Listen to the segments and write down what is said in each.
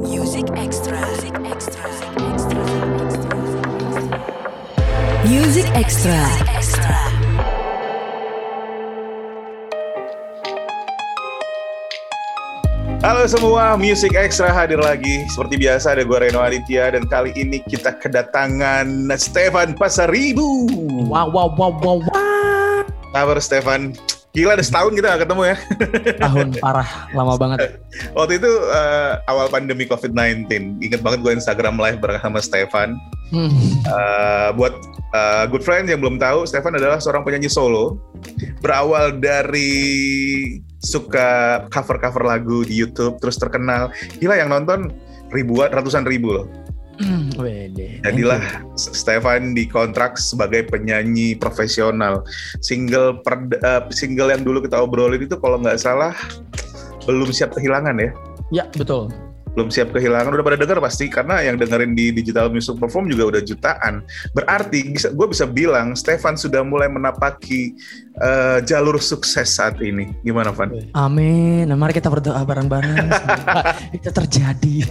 Music Extra. Music Extra. Music Extra. Halo semua, Music Extra hadir lagi. Seperti biasa ada gue Reno Aditya dan kali ini kita kedatangan Stefan Pasaribu. Wow, wow, wow, wow, wow. Kabar Stefan? Gila ada setahun kita gak ketemu ya. Tahun parah, lama banget. Waktu itu uh, awal pandemi COVID-19. Ingat banget gue Instagram live bareng sama Stefan. Hmm. Uh, buat uh, good friend yang belum tahu, Stefan adalah seorang penyanyi solo. Berawal dari suka cover-cover lagu di YouTube, terus terkenal. Gila yang nonton ribuan, ratusan ribu loh. Hmm. Jadilah Stefan dikontrak sebagai penyanyi profesional. Single per, uh, single yang dulu kita obrolin itu kalau nggak salah belum siap kehilangan ya. Ya, betul. Belum siap kehilangan udah pada denger pasti karena yang dengerin di digital music perform juga udah jutaan. Berarti bisa gue bisa bilang Stefan sudah mulai menapaki uh, jalur sukses saat ini. Gimana Van? Amin. Nah, mari kita berdoa bareng-bareng. Itu terjadi.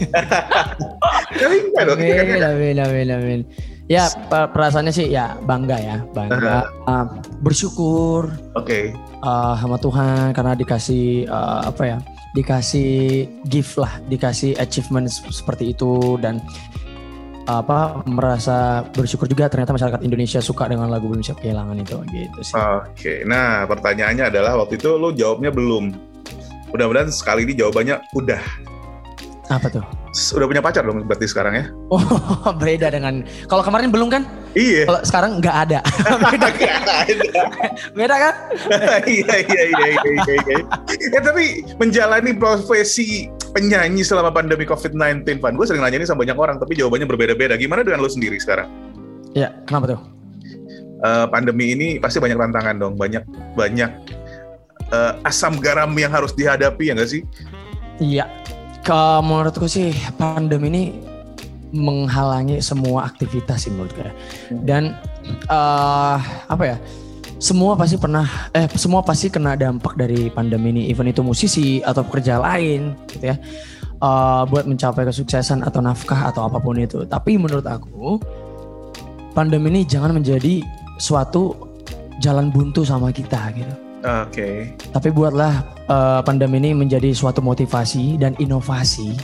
Kan amin, amin, amin, amin. Ya, per- perasaannya sih ya bangga ya, bangga. Uh, bersyukur Oke. uh, sama Tuhan karena dikasih uh, apa ya? Dikasih gift lah, dikasih achievement seperti itu dan apa merasa bersyukur juga ternyata masyarakat Indonesia suka dengan lagu belum siap kehilangan itu gitu sih. Oke, nah pertanyaannya adalah waktu itu lo jawabnya belum. Mudah-mudahan sekali ini jawabannya udah. Apa tuh? Udah punya pacar dong berarti sekarang ya? Oh, beda dengan kalau kemarin belum kan? Iya. Kalau sekarang nggak ada. beda, beda kan? iya iya iya iya iya. iya. Ya tapi menjalani profesi penyanyi selama pandemi COVID-19, Van. Gue sering nanya ini sama banyak orang, tapi jawabannya berbeda-beda. Gimana dengan lo sendiri sekarang? Ya, kenapa tuh? Eh, pandemi ini pasti banyak tantangan dong, banyak banyak eh, asam garam yang harus dihadapi ya nggak sih? Iya. Ke menurutku sih pandemi ini menghalangi semua aktivitas sih menurut gue. Dan eh apa ya? Semua pasti pernah eh semua pasti kena dampak dari pandemi ini, even itu musisi atau pekerja lain gitu ya. Eh, buat mencapai kesuksesan atau nafkah atau apa pun itu. Tapi menurut aku pandemi ini jangan menjadi suatu jalan buntu sama kita gitu. Oke. Tapi buatlah eh, pandemi ini menjadi suatu motivasi dan inovasi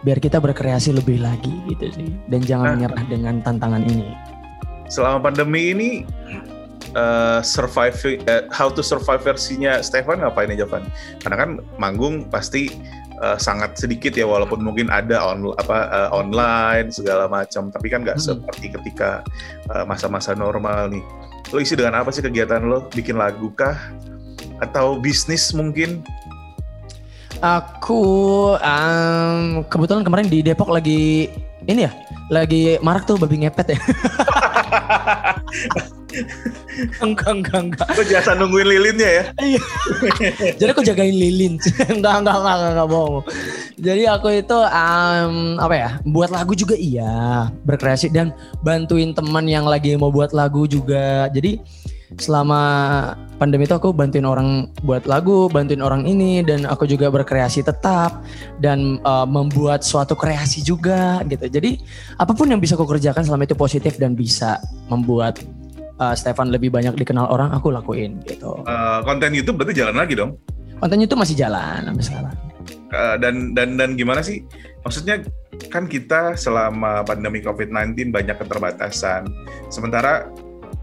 biar kita berkreasi lebih lagi gitu sih. Dan jangan Ah. menyerah dengan tantangan ini. Selama pandemi ini eh, survive eh, how to survive versinya Stefan ngapain aja Van? Karena kan manggung pasti eh, sangat sedikit ya walaupun mungkin ada on apa eh, online segala macam tapi kan nggak Hmm. seperti ketika masa-masa normal nih. Lo isi dengan apa sih kegiatan lo? Bikin lagu kah? Atau bisnis mungkin? Aku em, kebetulan kemarin di Depok lagi ini ya, lagi marak tuh babi ngepet ya. enggak, enggak, enggak. Lo jasa nungguin lilinnya ya? Iya. Jadi aku jagain lilin. enggak, enggak, enggak, enggak, enggak bohong. Jadi aku itu em, apa ya? Buat lagu juga iya, berkreasi dan bantuin teman yang lagi mau buat lagu juga. Jadi selama pandemi itu aku bantuin orang buat lagu, bantuin orang ini dan aku juga berkreasi tetap dan eh, membuat suatu kreasi juga gitu. Jadi apa pun yang bisa aku kerjakan selama itu positif dan bisa membuat eh, Stefan lebih banyak dikenal orang, aku lakuin gitu. Eh, konten YouTube berarti jalan lagi dong? kontennya itu masih jalan sampai sekarang. Eh, dan dan dan gimana sih? Maksudnya kan kita selama pandemi COVID-19 banyak keterbatasan. Sementara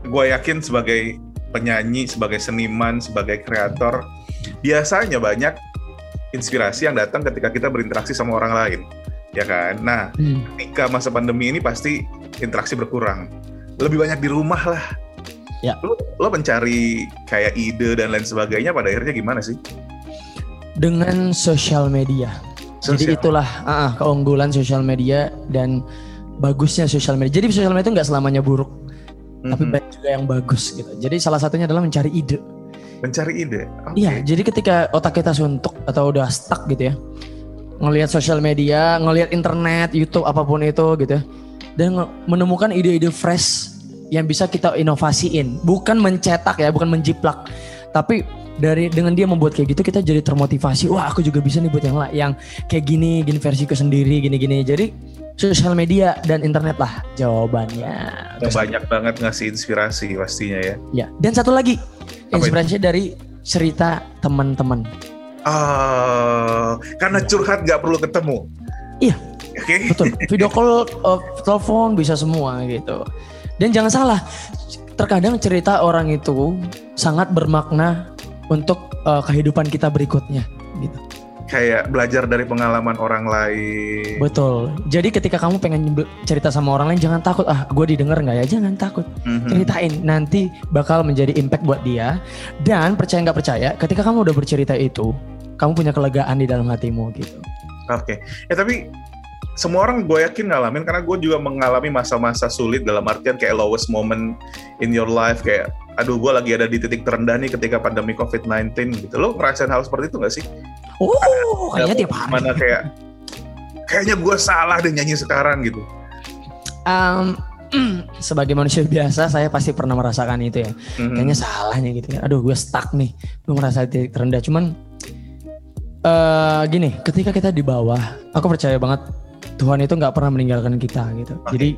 gue yakin sebagai penyanyi, sebagai seniman, sebagai kreator, biasanya banyak inspirasi yang datang ketika kita berinteraksi sama orang lain, ya kan? Nah, ketika masa pandemi ini pasti interaksi berkurang, lebih banyak di rumah lah. Ya. Lo, lo mencari kayak ide dan lain sebagainya pada akhirnya gimana sih? Dengan sosial media. Jadi Sosial. itulah ah, ah, keunggulan sosial media dan bagusnya sosial media. Jadi sosial media itu nggak selamanya buruk, tapi Mhm. banyak juga yang bagus gitu. Jadi salah satunya adalah mencari ide. mencari ide. Oke. Iya, jadi ketika otak kita suntuk atau udah stuck gitu ya, ngelihat sosial media, ngelihat internet, YouTube apa pun itu gitu ya, dan menemukan ide-ide fresh yang bisa kita inovasiin, bukan mencetak ya, bukan menjiplak, tapi dari dengan dia membuat kayak gitu kita jadi termotivasi wah aku juga bisa nih buat yang yang kayak gini gini versiku sendiri gini gini jadi sosial media dan internet lah jawabannya banyak banget ngasih inspirasi pastinya ya. ya dan satu lagi Apa itu? inspirasi dari cerita teman-teman Ah, karena curhat nggak perlu ketemu. Iya. Oke. betul video call uh, telepon bisa semua gitu dan jangan salah terkadang cerita orang itu sangat bermakna untuk uh, kehidupan kita berikutnya gitu Kayak belajar dari pengalaman orang lain. betul jadi ketika kamu pengen cerita sama orang lain jangan takut ah gue didengar nggak ya jangan takut Mhm. ceritain nanti bakal menjadi impact buat dia dan percaya nggak percaya ketika kamu udah bercerita itu kamu punya kelegaan di dalam hatimu gitu Oke. Ya tapi semua orang gue yakin ngalamin karena gue juga mengalami masa-masa sulit dalam artian kayak lowest moment in your life kayak aduh gue lagi ada di titik terendah nih ketika pandemi COVID-19 gitu. Lo ngerasain hal seperti itu gak sih? oh kayaknya tiap hari Mana kayak kayaknya gue salah deh nyanyi sekarang gitu. Um, sebagai manusia biasa saya pasti pernah merasakan itu ya. Mhm. Kayaknya salahnya gitu kan. Aduh gue stuck nih. Gue merasa titik terendah. Cuman eh gini, ketika kita di bawah, aku percaya banget Tuhan itu nggak pernah meninggalkan kita gitu. Oke. Jadi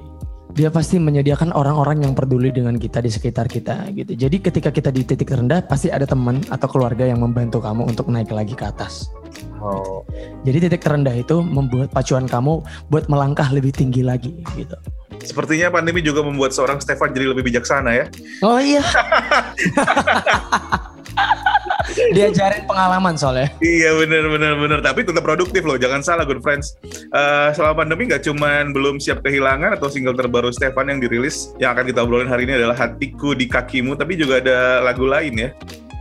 dia pasti menyediakan orang-orang yang peduli dengan kita di sekitar kita gitu. Jadi ketika kita di titik terendah pasti ada teman atau keluarga yang membantu kamu untuk naik lagi ke atas. Oh. Jadi titik terendah itu membuat pacuan kamu buat melangkah lebih tinggi lagi gitu. Sepertinya pandemi juga membuat seorang Stefan jadi lebih bijaksana ya. Oh iya. Diajarin pengalaman soalnya. Iya bener bener bener tapi tetap produktif loh jangan salah good friends Eh, selama pandemi nggak cuman belum siap kehilangan atau single terbaru Stefan yang dirilis yang akan kita obrolin hari ini adalah hatiku di kakimu tapi juga ada lagu lain ya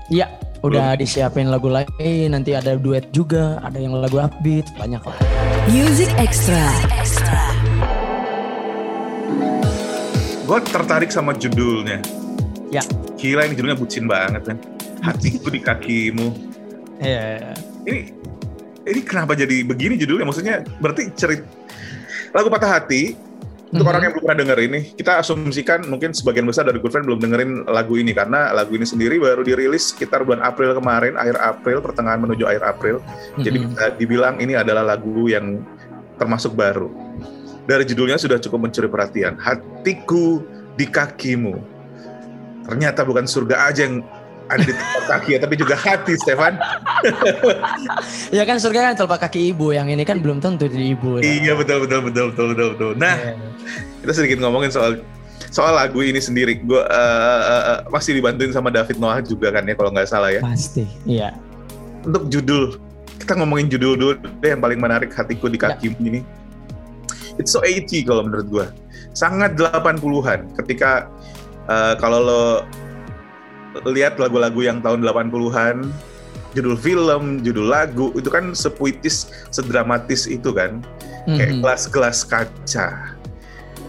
Iya, udah disiapin lagu lain, nanti ada duet juga, ada yang lagu upbeat, banyak lah. Music Extra. gue tertarik sama judulnya Ya. gila ini judulnya bucin banget kan hatiku di kakimu Iya. ini ini kenapa jadi begini judulnya maksudnya berarti cerit lagu patah hati untuk Mhm. orang yang belum pernah denger ini kita asumsikan mungkin sebagian besar dari good friend belum dengerin lagu ini karena lagu ini sendiri baru dirilis sekitar bulan April kemarin akhir April pertengahan menuju akhir April jadi Mhm. bisa dibilang ini adalah lagu yang termasuk baru dari judulnya sudah cukup mencuri perhatian hatiku di kakimu ternyata bukan surga aja yang ada di tempat kaki ya tapi juga hati Stefan Ya kan surga kan telapak kaki ibu, yang ini kan belum tentu di ibu. Iya betul betul betul betul betul betul. Nah Iya. kita sedikit ngomongin soal soal lagu ini sendiri. Gue eh, eh, eh, masih dibantuin sama David Noah juga kan ya kalau nggak salah ya. Pasti, iya. Untuk judul kita ngomongin judul dulu deh yang paling menarik hatiku di Ya. kakimu ini. It's so 80 kalau menurut gue. Sangat 80-an ketika eh, kalau lo lihat lagu-lagu yang tahun 80-an judul film, judul lagu itu kan sepuitis, sedramatis itu kan. Kayak Mhm. gelas-gelas kaca.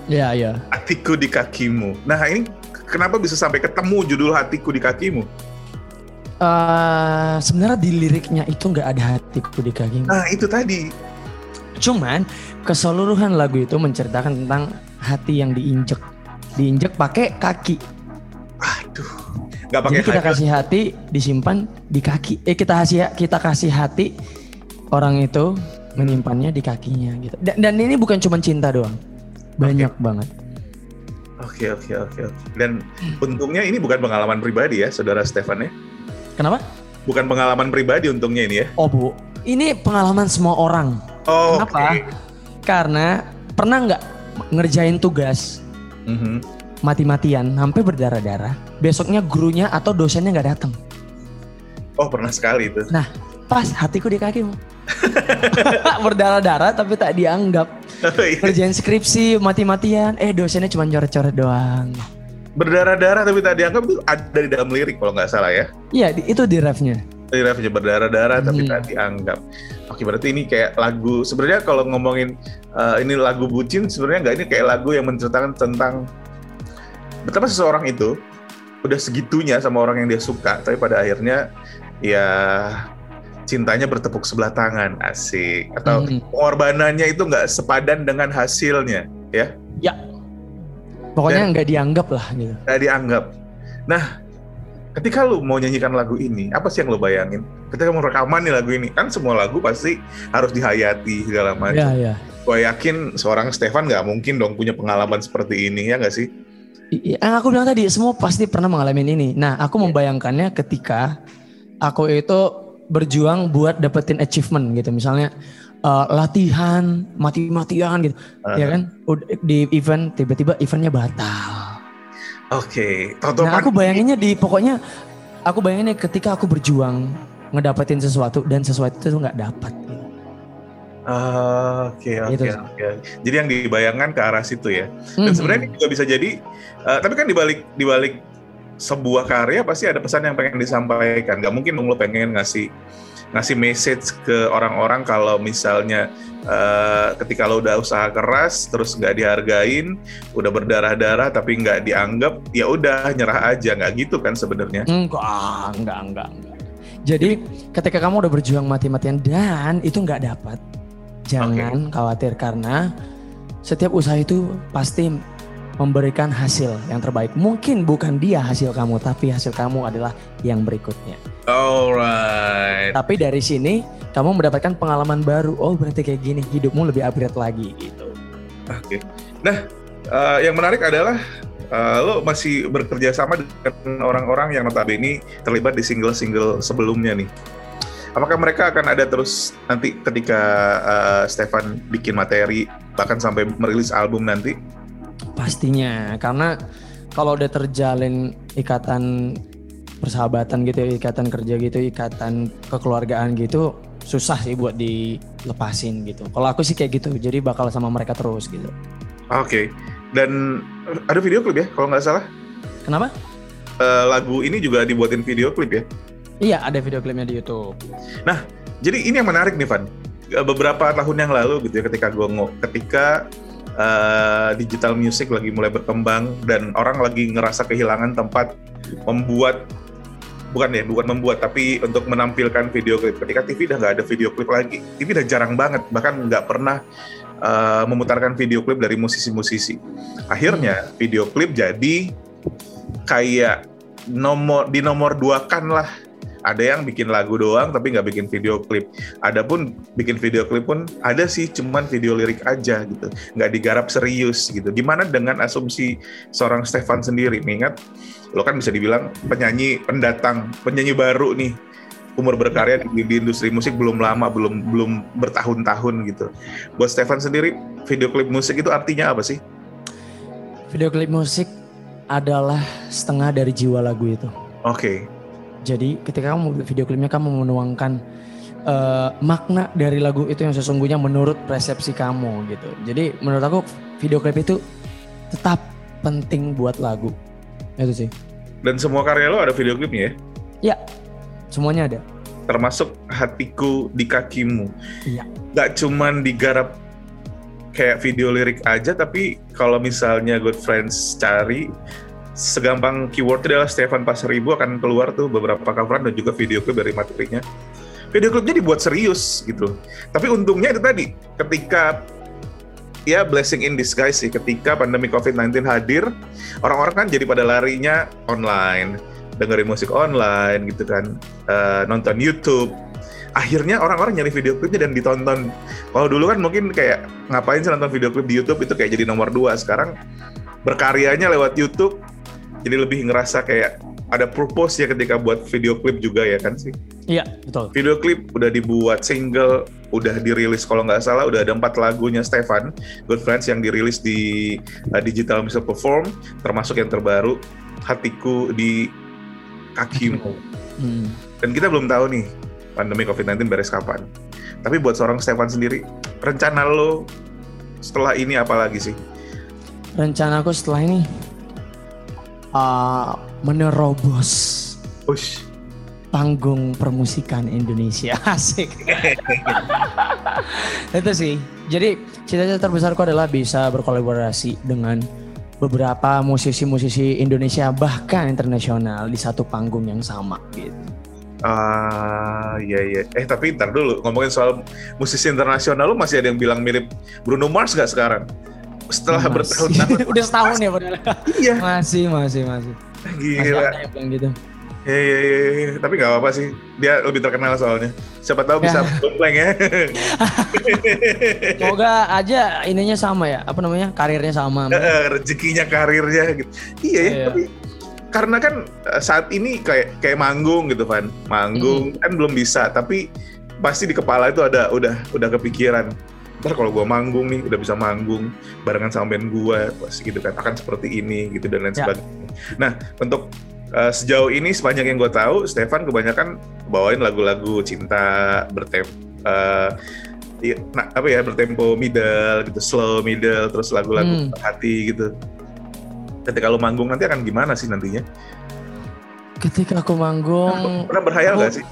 Iya, iya. hatiku di kakimu. Nah ini kenapa bisa sampai ketemu judul hatiku di kakimu? Eh, sebenarnya di liriknya itu nggak ada hatiku di kaki. Nah itu tadi. Cuman keseluruhan lagu itu menceritakan tentang hati yang diinjek, diinjek pakai kaki. Aduh, nggak pakai kita kasih hati disimpan di kaki. Eh kita kasih kita kasih hati orang itu menyimpannya di kakinya gitu. Dan, dan ini bukan cuma cinta doang. Banyak banget. Oke oke oke. oke. Dan untungnya ini bukan pengalaman pribadi ya, saudara Stefan ya. Kenapa? Bukan pengalaman pribadi untungnya ini ya. Oh bu, ini pengalaman semua orang. Oh, Kenapa? oke. Karena pernah nggak ngerjain tugas Mhm. Mati-matian sampai berdarah-darah. Besoknya gurunya atau dosennya nggak datang. Oh pernah sekali itu. Pas hatiku di kakimu. berdarah-darah tapi tak dianggap. Oh, iya. Ngerjain skripsi mati-matian, eh dosennya cuma coret-coret doang. Berdarah-darah tapi tak dianggap itu ada di dalam lirik kalau nggak salah ya. Iya, di- itu di refnya. Tadi refnya berdarah-darah tapi Hmm. tak dianggap. Oke berarti ini kayak lagu sebenarnya kalau ngomongin eh, ini lagu bucin sebenarnya nggak ini kayak lagu yang menceritakan tentang betapa seseorang itu udah segitunya sama orang yang dia suka tapi pada akhirnya ya cintanya bertepuk sebelah tangan asik atau Hmm. pengorbanannya itu nggak sepadan dengan hasilnya Pokoknya nggak dianggap lah gitu. nggak dianggap. Nah ketika lu mau nyanyikan lagu ini, apa sih yang lu bayangin? Ketika mau rekaman nih lagu ini, kan semua lagu pasti harus dihayati segala macam. Iya, iya. Gue yakin seorang Stefan nggak mungkin dong punya pengalaman seperti ini ya nggak sih? Yang aku bilang tadi semua pasti pernah mengalami ini. Nah, aku membayangkannya ketika aku itu berjuang buat dapetin achievement gitu. Misalnya eh, latihan mati-matian gitu, ya kan? Di event tiba-tiba eventnya batal. Oke, Toto Nah, aku bayanginnya di pokoknya aku bayanginnya ketika aku berjuang ngedapetin sesuatu dan sesuatu itu nggak dapat. Ah, Oke oke Gitu. oke. Jadi yang dibayangkan ke arah situ ya. Dan Mhm. sebenarnya ini juga bisa jadi, eh, tapi kan dibalik dibalik sebuah karya pasti ada pesan yang pengen disampaikan. Gak mungkin dong lo pengen ngasih ngasih message ke orang-orang kalau misalnya eh, ketika lo udah usaha keras terus nggak dihargain, udah berdarah-darah tapi nggak dianggap, ya udah nyerah aja nggak gitu kan sebenarnya. Enggak, enggak, enggak, enggak. Jadi ketika kamu udah berjuang mati-matian dan itu nggak dapat, jangan khawatir karena setiap usaha itu pasti memberikan hasil yang terbaik. Mungkin bukan dia hasil kamu, tapi hasil kamu adalah yang berikutnya. Alright. Tapi dari sini kamu mendapatkan pengalaman baru. Oh berarti kayak gini, hidupmu lebih upgrade lagi gitu. Oke. Nah, eh, yang menarik adalah eh, lo masih bekerja sama dengan orang-orang yang notabene terlibat di single-single sebelumnya nih. Apakah mereka akan ada terus nanti ketika eh, Stefan bikin materi bahkan sampai merilis album nanti? Pastinya, karena kalau udah terjalin ikatan persahabatan gitu, ikatan kerja gitu, ikatan kekeluargaan gitu, susah sih buat dilepasin gitu. Kalau aku sih kayak gitu, jadi bakal sama mereka terus gitu. Oke. Dan ada video klip ya kalau nggak salah. Kenapa? Eh, lagu ini juga dibuatin video klip ya. Iya, ada video klipnya di YouTube. Jadi ini yang menarik nih Van. Beberapa tahun yang lalu gitu ya ketika gue ketika eh, digital music lagi mulai berkembang dan orang lagi ngerasa kehilangan tempat membuat bukan ya bukan membuat tapi untuk menampilkan video klip ketika TV udah nggak ada video klip lagi TV udah jarang banget bahkan nggak pernah eh, memutarkan video klip dari musisi-musisi akhirnya video klip jadi kayak nomor di nomor dua kan lah ada yang bikin lagu doang tapi nggak bikin video klip. Adapun bikin video klip pun ada sih cuman video lirik aja gitu, nggak digarap serius gitu. Gimana dengan asumsi seorang Stefan sendiri? Mengingat lo kan bisa dibilang penyanyi pendatang, penyanyi baru nih, umur berkarya di, di industri musik belum lama, belum belum bertahun-tahun gitu. Buat Stefan sendiri, video klip musik itu artinya apa sih? Video klip musik adalah setengah dari jiwa lagu itu. Oke, Jadi ketika kamu membuat video klipnya kamu menuangkan eh, makna dari lagu itu yang sesungguhnya menurut persepsi kamu gitu. Jadi menurut aku video klip itu tetap penting buat lagu. Itu sih. dan semua karya lo ada video klipnya ya? Ya, semuanya ada. termasuk hatiku di kakimu. Iya. Gak cuman digarap kayak video lirik aja, tapi kalau misalnya Good Friends cari, segampang keyword adalah Stefan Pasaribu akan keluar tuh beberapa coveran dan juga video klip dari materinya. Video klipnya dibuat serius gitu. Tapi untungnya itu tadi, ketika ya blessing in disguise sih, ketika pandemi COVID-19 hadir, orang-orang kan jadi pada larinya online, dengerin musik online gitu kan, eh, nonton YouTube. Akhirnya orang-orang nyari video klipnya dan ditonton. Kalau dulu kan mungkin kayak ngapain sih nonton video klip di YouTube itu kayak jadi nomor dua. Sekarang berkaryanya lewat YouTube, jadi lebih ngerasa kayak ada purpose ya ketika buat video klip juga ya kan sih. Iya, betul. Video klip udah dibuat single, udah dirilis kalau nggak salah udah ada empat lagunya Stefan Good Friends yang dirilis di uh, Digital Music Perform, termasuk yang terbaru Hatiku di Kakimu. Hmm. Dan kita belum tahu nih pandemi COVID-19 beres kapan. Tapi buat seorang Stefan sendiri, rencana lo setelah ini apa lagi sih? Rencana aku setelah ini uh, menerobos Ush, panggung permusikan Indonesia. Asik. Itu sih. Jadi cita-cita terbesarku adalah bisa berkolaborasi dengan beberapa musisi-musisi Indonesia bahkan internasional di satu panggung yang sama gitu. Ah, iya iya. Eh tapi ntar dulu ngomongin soal musisi internasional lu masih ada yang bilang mirip Bruno Mars gak sekarang? Setelah Masih. bertahun-tahun. udah setahun ya padahal iya, masih masih masih masih gila. yang bilang gitu Ya, ya, ya, ya. tapi nggak apa-apa sih. Dia lebih terkenal soalnya. Siapa tahu bisa Ya. dompleng ya. Semoga aja ininya sama ya, apa namanya, karirnya sama. Rezekinya, karirnya gitu. Iya ya, Iya. tapi karena kan eh, saat ini kayak kayak manggung gitu Van. Manggung kan belum bisa, tapi pasti di kepala itu ada udah udah kepikiran. Ntar kalau gua manggung nih, udah bisa manggung barengan sama band gua, pasti gitu kan akan seperti ini gitu dan lain Ya. sebagainya. Nah, untuk eh, sejauh ini sebanyak yang gue tahu, Stefan kebanyakan bawain lagu-lagu cinta bertem eh, iya, nah, apa ya bertempo middle gitu, slow middle, terus lagu-lagu Hmm. hati gitu. Ketika lu manggung nanti akan gimana sih nantinya? Ketika aku manggung, Pernah berhayal nggak sih?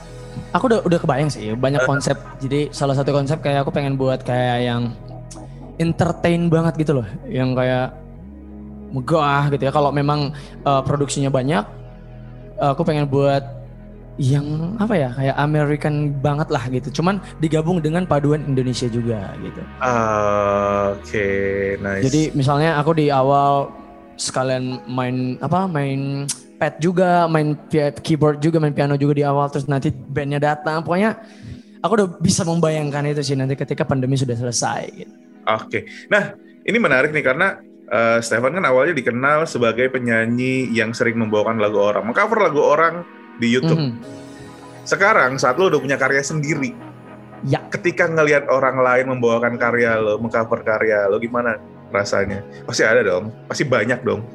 Aku udah udah kebayang sih banyak konsep. Jadi salah satu konsep kayak aku pengen buat kayak yang entertain banget gitu loh, yang kayak megah gitu ya. Kalau memang uh, produksinya banyak, uh, aku pengen buat yang apa ya kayak American banget lah gitu. Cuman digabung dengan paduan Indonesia juga gitu. Ah, Oke, nice. Jadi misalnya aku di awal sekalian main apa main pad juga, main keyboard juga, main piano juga di awal terus nanti bandnya datang. Pokoknya aku udah bisa membayangkan itu sih nanti ketika pandemi sudah selesai gitu. Oke, nah ini menarik nih karena eh, Stefan kan awalnya dikenal sebagai penyanyi yang sering membawakan lagu orang, mengcover lagu orang di YouTube. Mhm. Sekarang saat lo udah punya karya sendiri, Ya, ketika ngelihat orang lain membawakan karya lo, mengcover karya lo, gimana rasanya? Pasti ada dong, pasti banyak dong.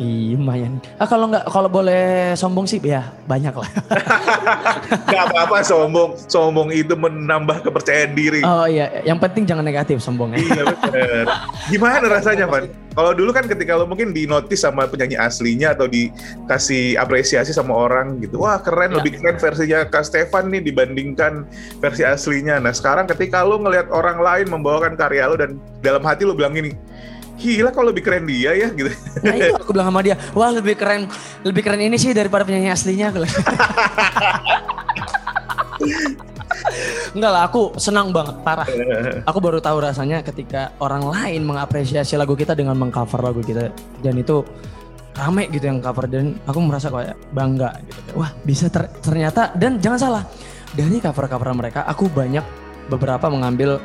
Iya lumayan. Ah kalau nggak kalau boleh sombong sih ya banyak lah. Gak apa-apa sombong, sombong itu menambah kepercayaan diri. Oh iya, yang penting jangan negatif sombongnya. Iya bener. Gimana rasanya, Van? Kalau dulu kan ketika lo mungkin di notice sama penyanyi aslinya atau dikasih apresiasi sama orang gitu, wah keren, Ya. lebih keren versinya Kak Stefan nih dibandingkan versi aslinya. Nah sekarang ketika lo ngelihat orang lain membawakan karya lo dan dalam hati lo bilang gini, gila kok lebih keren dia ya gitu. Nah itu aku bilang sama dia, wah lebih keren, lebih keren ini sih daripada penyanyi aslinya. Enggak lah, aku senang banget, parah. Aku baru tahu rasanya ketika orang lain mengapresiasi lagu kita dengan mengcover lagu kita. Dan itu rame gitu yang cover dan aku merasa kayak bangga gitu. Wah bisa ter- ternyata dan jangan salah dari cover-cover mereka aku banyak beberapa mengambil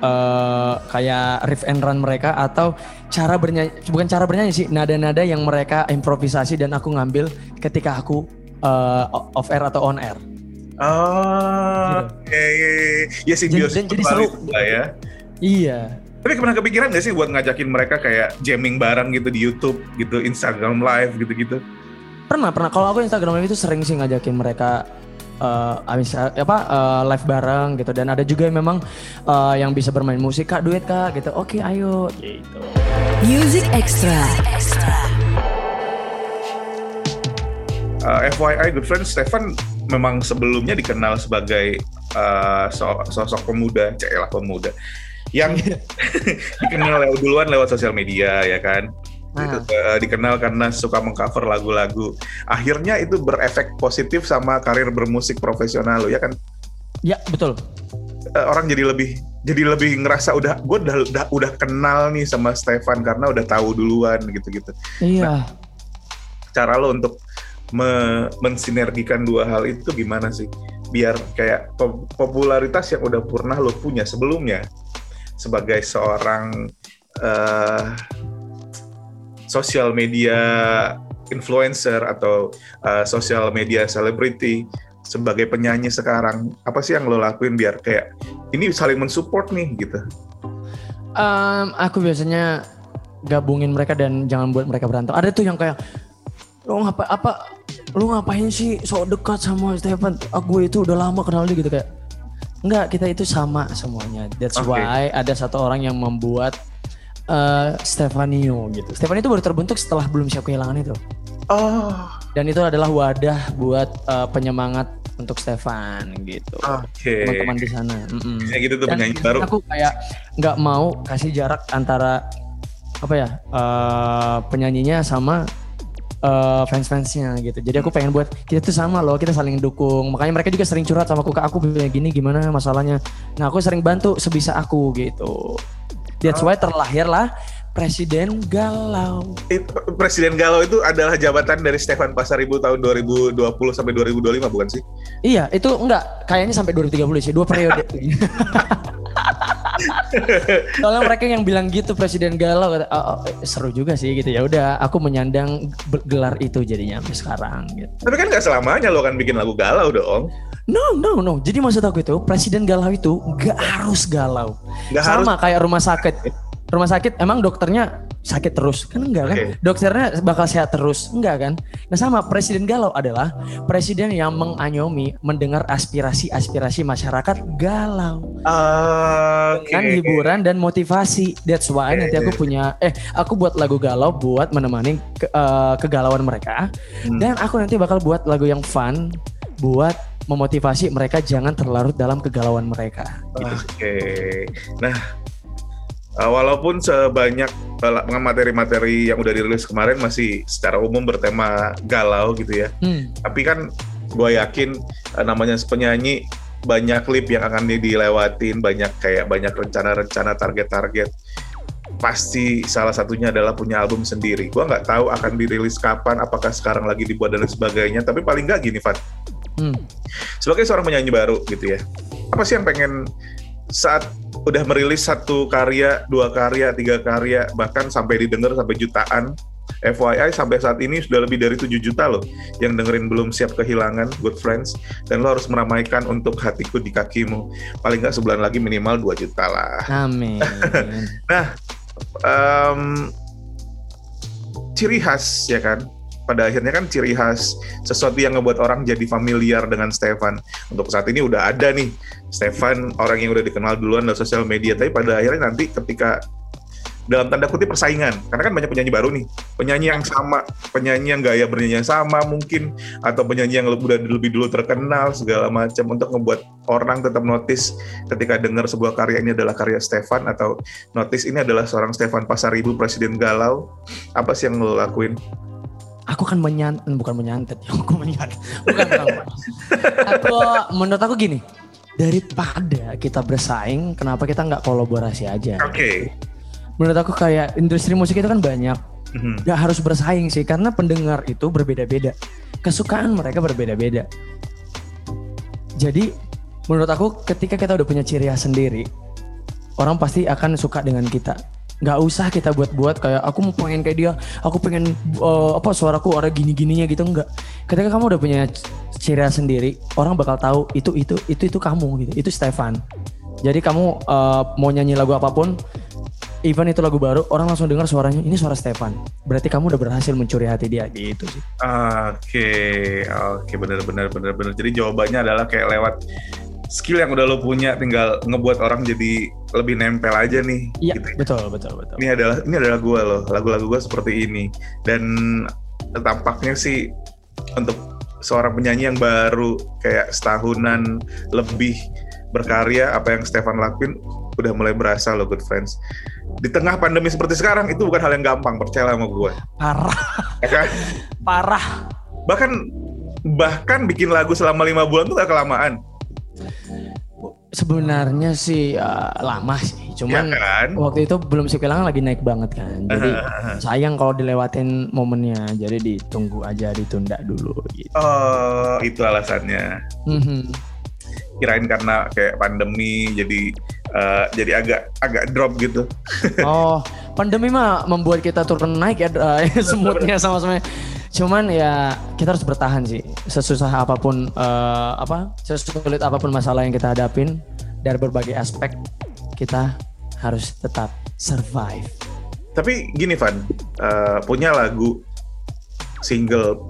eh, kayak riff and run mereka atau cara bernyanyi bukan cara bernyanyi sih nada-nada yang mereka improvisasi dan aku ngambil ketika aku eh, off air atau on air. Oh, iya, iya. ya simbiosis dan jadi seru. lah ya. Iya. Tapi pernah kepikiran gak sih buat ngajakin mereka kayak jamming bareng gitu di YouTube gitu, Instagram live gitu-gitu? Pernah, pernah. Kalau aku Instagram Live itu sering sih ngajakin mereka eh abis apa eh, live bareng gitu. Dan ada juga yang memang eh, yang bisa bermain musik kak. Duet kak gitu. Oke ayo. Gitu. Music Extra. Uh, FYI good friends, Stefan memang sebelumnya dikenal sebagai uh, so- sosok pemuda, celah pemuda. Yang dikenal lewat duluan lewat sosial media ya kan. Gitu, uh, dikenal karena suka mengcover lagu-lagu. Akhirnya itu berefek positif sama karir bermusik profesional lo ya kan. ya betul Uh, orang jadi lebih jadi lebih ngerasa udah gue udah, udah udah kenal nih sama Stefan karena udah tahu duluan gitu-gitu. iya cara lo untuk me- mensinergikan dua hal itu gimana sih biar kayak po- popularitas yang udah pernah lo punya sebelumnya sebagai seorang eh sosial media influencer atau eh, sosial media celebrity sebagai penyanyi sekarang apa sih yang lo lakuin biar kayak ini saling mensupport nih gitu? Em, aku biasanya gabungin mereka dan jangan buat mereka berantem. Ada tuh yang kayak lu ngapa apa lu ngapain sih sok dekat sama Stefan? Aku itu udah lama kenal dia gitu kayak. Enggak kita itu sama semuanya. That's Oke. why ada satu orang yang membuat eh Stefanio gitu Stefanio itu baru terbentuk setelah belum siap kehilangan itu oh dan itu adalah wadah buat eh, penyemangat untuk Stefan gitu oke teman-teman di sana Mm-mm. Kayak gitu tuh penyanyi baru Aku kayak nggak mau kasih jarak antara apa ya eh, penyanyinya sama eh, fans-fansnya gitu. Jadi aku pengen buat kita tuh sama loh, kita saling dukung. Makanya mereka juga sering curhat sama aku, kak aku punya gini gimana masalahnya. Nah aku sering bantu sebisa aku gitu. That's why terlahirlah Presiden Galau. It- Presiden Galau itu adalah jabatan dari Stefan Pasaribu tahun 2020 sampai 2025 bukan sih? Iya, itu enggak kayaknya sampai 2030 sih, dua periode. Soalnya mereka yang bilang gitu Presiden Galau kata, "Oh, oh, seru juga sih gitu ya. Udah, aku menyandang gelar itu jadinya sampai sekarang gitu. Tapi kan nggak selamanya lo kan bikin lagu galau dong. No, no, no. Jadi maksud aku itu Presiden Galau itu nggak harus galau. Harus Sama kayak rumah sakit. Rumah sakit emang dokternya sakit terus kan enggak kan? Oke. Dokternya bakal sehat terus enggak kan? Nah sama Presiden Galau adalah presiden yang menganyomi mendengar aspirasi-aspirasi masyarakat galau Oke. kan hiburan dan motivasi. That's why Oke. nanti aku punya eh aku buat lagu galau buat menemani ke- eh, kegalauan mereka Hmm. dan aku nanti bakal buat lagu yang fun buat memotivasi mereka jangan terlarut dalam kegalauan mereka. Gitu. Oke. Nah, uh, walaupun sebanyak uh, materi-materi yang udah dirilis kemarin masih secara umum bertema galau gitu ya. Hmm. Tapi kan gue yakin uh, namanya penyanyi banyak klip yang akan di- dilewatin, banyak kayak banyak rencana-rencana target-target. Pasti salah satunya adalah punya album sendiri. Gua nggak tahu akan dirilis kapan, apakah sekarang lagi dibuat dan sebagainya. Tapi paling nggak gini, Van Hmm. sebagai seorang penyanyi baru gitu ya apa sih yang pengen saat udah merilis satu karya dua karya tiga karya bahkan sampai didengar sampai jutaan FYI sampai saat ini sudah lebih dari 7 juta loh yang dengerin belum siap kehilangan Good Friends dan lo harus meramaikan untuk hatiku di kakimu paling nggak sebulan lagi minimal 2 juta lah Amin. Em, ciri khas ya kan pada akhirnya kan ciri khas sesuatu yang ngebuat orang jadi familiar dengan Stefan. Untuk saat ini udah ada nih Stefan orang yang udah dikenal duluan dalam sosial media. Tapi pada akhirnya nanti ketika dalam tanda kutip persaingan. Karena kan banyak penyanyi baru nih. Penyanyi yang sama penyanyi yang gaya bernyanyi yang sama mungkin atau penyanyi yang udah lebih dulu terkenal segala macam untuk ngebuat orang tetap notice ketika dengar sebuah karya ini adalah karya Stefan atau notice ini adalah seorang Stefan Pasaribu Presiden Galau. Apa sih yang lo lakuin aku kan menyantet bukan menyantet aku menyantet bukan, aku menurut aku gini daripada kita bersaing kenapa kita nggak kolaborasi aja? Oke. Menurut aku kayak industri musik itu kan banyak. Mhm. nggak harus bersaing sih karena pendengar itu berbeda-beda. Kesukaan mereka berbeda-beda. Jadi menurut aku ketika kita udah punya ciri khas sendiri orang pasti akan suka dengan kita nggak usah kita buat-buat kayak aku mau pengen kayak dia aku pengen eh, apa suaraku orang gini-gininya gitu enggak ketika kamu udah punya ciri sendiri orang bakal tahu itu itu itu itu kamu gitu itu Stefan. Jadi kamu eh, mau nyanyi lagu apa pun even itu lagu baru orang langsung dengar suaranya ini suara Stefan. Berarti kamu udah berhasil mencuri hati dia gitu sih. Oke, oke, benar, benar, benar, benar. Jadi jawabannya adalah kayak lewat skill yang udah lo punya, tinggal ngebuat orang jadi lebih nempel aja nih. iya gitu. betul betul betul Ini adalah ini adalah gue loh, lagu-lagu gue seperti ini. Dan tampaknya sih untuk seorang penyanyi yang baru kayak setahunan lebih berkarya, apa yang Stefan lakuin udah mulai berasa loh, good friends. Di tengah pandemi seperti sekarang itu bukan hal yang gampang, percaya sama gue. parah Ya kan? parah bahkan bahkan bikin lagu selama lima bulan tuh gak kelamaan sebenarnya sih eh, lama sih. Cuman ya kan? waktu itu belum sih kehilangan lagi naik banget kan. Jadi sayang kalau dilewatin momennya. Jadi ditunggu aja ditunda dulu gitu. Oh itu alasannya. Mhm. kirain karena kayak pandemi jadi eh, jadi agak agak drop gitu. Oh pandemi mah membuat kita turun naik ya eh, semutnya sama-sama cuman ya kita harus bertahan sih. Sesusah apa pun eh, apa sesulit apa pun masalah yang kita hadapin dari berbagai aspek kita harus tetap survive. Tapi gini Van eh, punya lagu single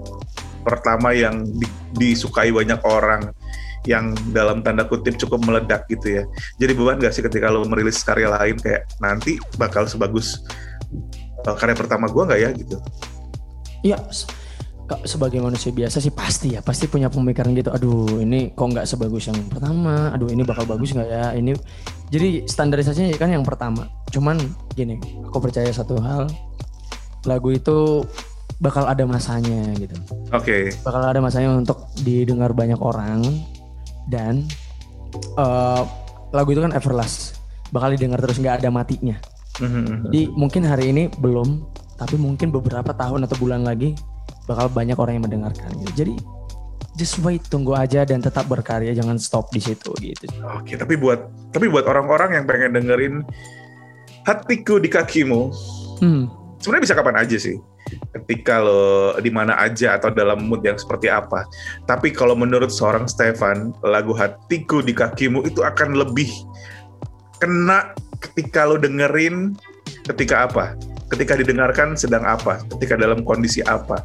pertama yang di- disukai banyak orang yang dalam tanda kutip cukup meledak gitu ya. Jadi beban gak sih ketika lo merilis karya lain kayak nanti bakal sebagus eh, karya pertama gua nggak ya gitu Iya, sebagai manusia biasa sih pasti ya, pasti punya pemikiran gitu. Aduh, ini kok nggak sebagus yang pertama. Aduh, ini bakal bagus nggak ya? Ini jadi standarisasinya kan yang pertama. Cuman gini, aku percaya satu hal, lagu itu bakal ada masanya gitu. oke Bakal ada masanya untuk didengar banyak orang dan eh, lagu itu kan everlast, bakal didengar terus nggak ada matinya. Mhm. Jadi mungkin hari ini belum, tapi mungkin beberapa tahun atau bulan lagi bakal banyak orang yang mendengarkan. Gitu. Jadi just wait, tunggu aja dan tetap berkarya, jangan stop di situ gitu. Oke, tapi buat tapi buat orang-orang yang pengen dengerin hatiku di kakimu, Hmm. sebenarnya bisa kapan aja sih. Ketika lo di mana aja atau dalam mood yang seperti apa. Tapi kalau menurut seorang Stefan, lagu hatiku di kakimu itu akan lebih kena ketika lo dengerin ketika apa? Ketika didengarkan sedang apa? Ketika dalam kondisi apa?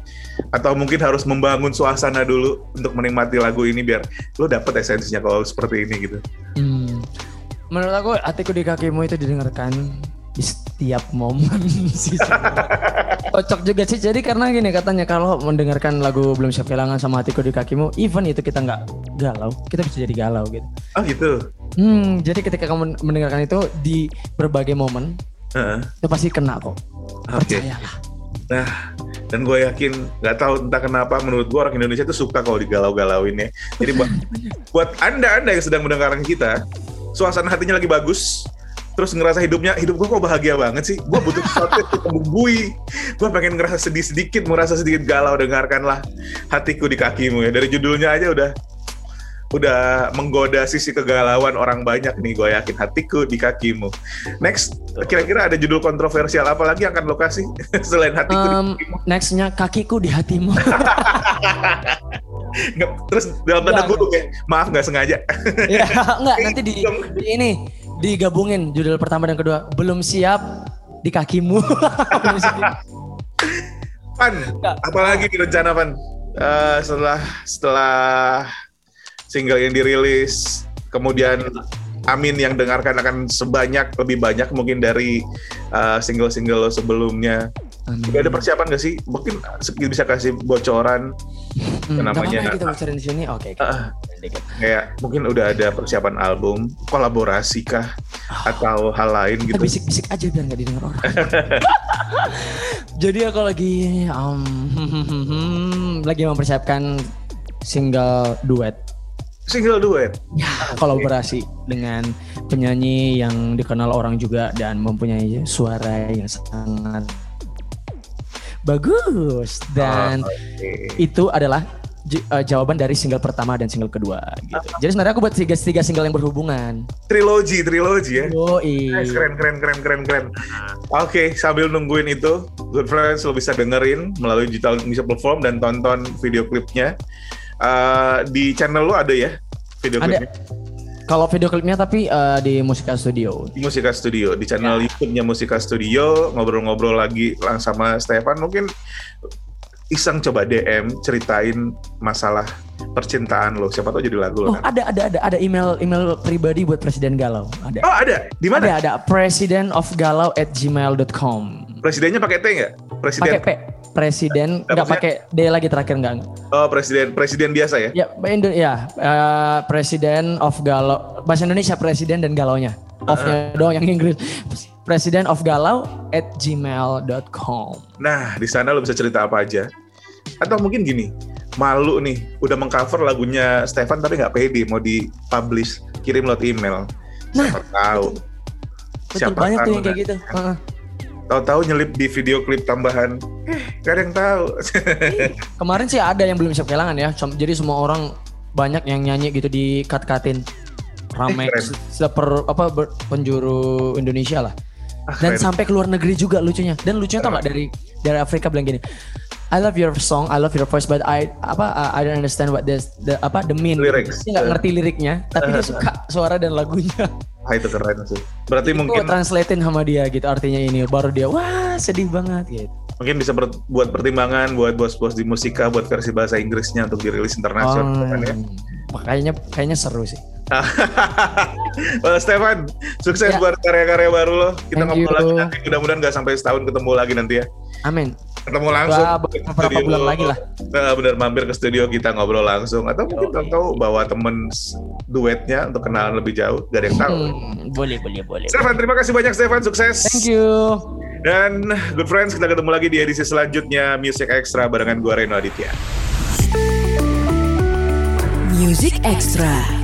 Atau mungkin harus membangun suasana dulu untuk menikmati lagu ini biar lo dapet esensinya kalau seperti ini gitu. Hmm. Menurut aku hatiku di kakimu itu didengarkan di setiap momen sih. Cocok juga sih. Jadi karena gini katanya kalau mendengarkan lagu belum siap kehilangan sama hatiku di kakimu, even itu kita nggak galau, kita bisa jadi galau gitu. Oh gitu. Hmm, jadi ketika kamu mendengarkan itu di berbagai momen, Heeh. itu pasti kena kok. Oke. Percayalah. Nah, dan gue yakin nggak tahu entah kenapa menurut gue orang Indonesia tuh suka kalau digalau-galauin ya. Jadi buat buat anda anda yang sedang mendengarkan kita, suasana hatinya lagi bagus, terus ngerasa hidupnya hidup gue kok bahagia banget sih. Gue butuh sesuatu yang membumbui. Gue pengen ngerasa sedih sedikit, merasa sedikit galau. Dengarkanlah hatiku di kakimu ya. Dari judulnya aja udah udah menggoda sisi kegalauan orang banyak nih gue yakin. Hatiku di kakimu. Next kira-kira ada judul kontroversial apa lagi yang akan lo kasih? Selain hatiku di Um, kakimu. nextnya kakiku di hatimu. Nggak, terus dalam tanda Nggak, kutip ya maaf nggak sengaja. Ya, enggak nanti di, di ini digabungin judul pertama dan kedua. Belum siap di kakimu. Pan Nggak. apalagi di rencana Pan Eh, setelah setelah single yang dirilis kemudian Amin yang dengarkan akan sebanyak lebih banyak mungkin dari eh, single-single lo sebelumnya Amin. Udah ada persiapan gak sih? Mungkin bisa kasih bocoran Hmm, namanya- kita bocorin di sini. Oke. Ah. Dikit. kayak mungkin udah ada persiapan album, kolaborasi kah atau hal lain Kita gitu. bisik-bisik aja biar nggak didengar orang. Jadi aku lagi um, lagi mempersiapkan single duet Single duet. ya kolaborasi dengan penyanyi yang dikenal orang juga dan mempunyai suara yang sangat bagus dan Oh, oke. itu adalah eh, jawaban dari single pertama dan single kedua gitu. Jadi sebenarnya aku buat tiga, tiga single yang berhubungan. Trilogi, trilogi ya. Yoi. Nice, keren, keren, keren, keren, keren. Oke, sambil nungguin itu, Good Friends lo bisa dengerin melalui digital music platform dan tonton video klipnya. Eh, di channel lo ada ya video Ada. klipnya? Kalau video klipnya tapi eh, di Musika Studio. Di Musika Studio, di channel Ya. YouTube-nya Musika Studio, ngobrol-ngobrol lagi lang sama Stefan. Mungkin iseng coba DM ceritain masalah percintaan lo. Siapa tahu jadi lagu Oh lo. kan? ada ada ada ada email email pribadi buat Presiden Galau. Ada. Oh ada, di Ada mana? ada presiden of galau at gmail.com. Presidennya pakai T nggak? Presiden. Pakai P. Presiden Eh, nggak pakai D lagi terakhir nggak? Oh presiden, presiden biasa ya? Ya, Indo ya eh, presiden of galau bahasa Indonesia presiden dan galaunya. Of-nya doang yang Inggris. Presiden of galau at gmail.com. Nah, di sana lo bisa cerita apa aja. Atau mungkin gini, malu nih, udah mengcover lagunya Stefan tapi nggak pede mau di-publish, kirim lewat email. Siapa tahu. Betul Siapa banyak tuh yang kayak nah. gitu. Heeh. Tahu-tahu nyelip di video klip tambahan. Eh, gak ada yang tahu. Kemarin sih ada yang belum siap kehilangan ya. Jadi semua orang banyak yang nyanyi gitu di cut-cutin. Rame Eh, keren. se- seper apa ber- penjuru Indonesia lah. Ah, Dan keren. sampai ke luar negeri juga lucunya. Dan lucunya tau nggak dari dari Afrika bilang gini. I love your song, I love your voice, but I apa I don't understand what this the apa the mean. Lyrics. Dia nggak ngerti liriknya, tapi dia suka suara dan lagunya. Ah, itu keren sih. Berarti Itu mungkin translatein sama dia gitu artinya ini. Baru dia wah sedih banget gitu. mungkin bisa ber- buat pertimbangan buat bos-bos di musika buat versi bahasa Inggrisnya untuk dirilis internasional kan ya. Oh, kayaknya kayaknya seru sih. Well, Stefan, sukses Ya. buat karya-karya baru lo. Kita Thank ngobrol you. lagi nanti. Mudah-mudahan nggak sampai setahun ketemu lagi nanti ya. Amin. Ketemu langsung. Beberapa studio. bulan lagi lah. Nah, bener mampir ke studio kita ngobrol langsung. Atau mungkin Oke. tahu bawa temen duetnya untuk kenalan lebih jauh. Gak ada yang tahu. Hmm, boleh boleh boleh. Stefan, terima kasih banyak Stefan. Sukses. Thank you. Dan good friends, kita ketemu lagi di edisi selanjutnya Music Extra barengan gue Reno Aditya. Music Extra.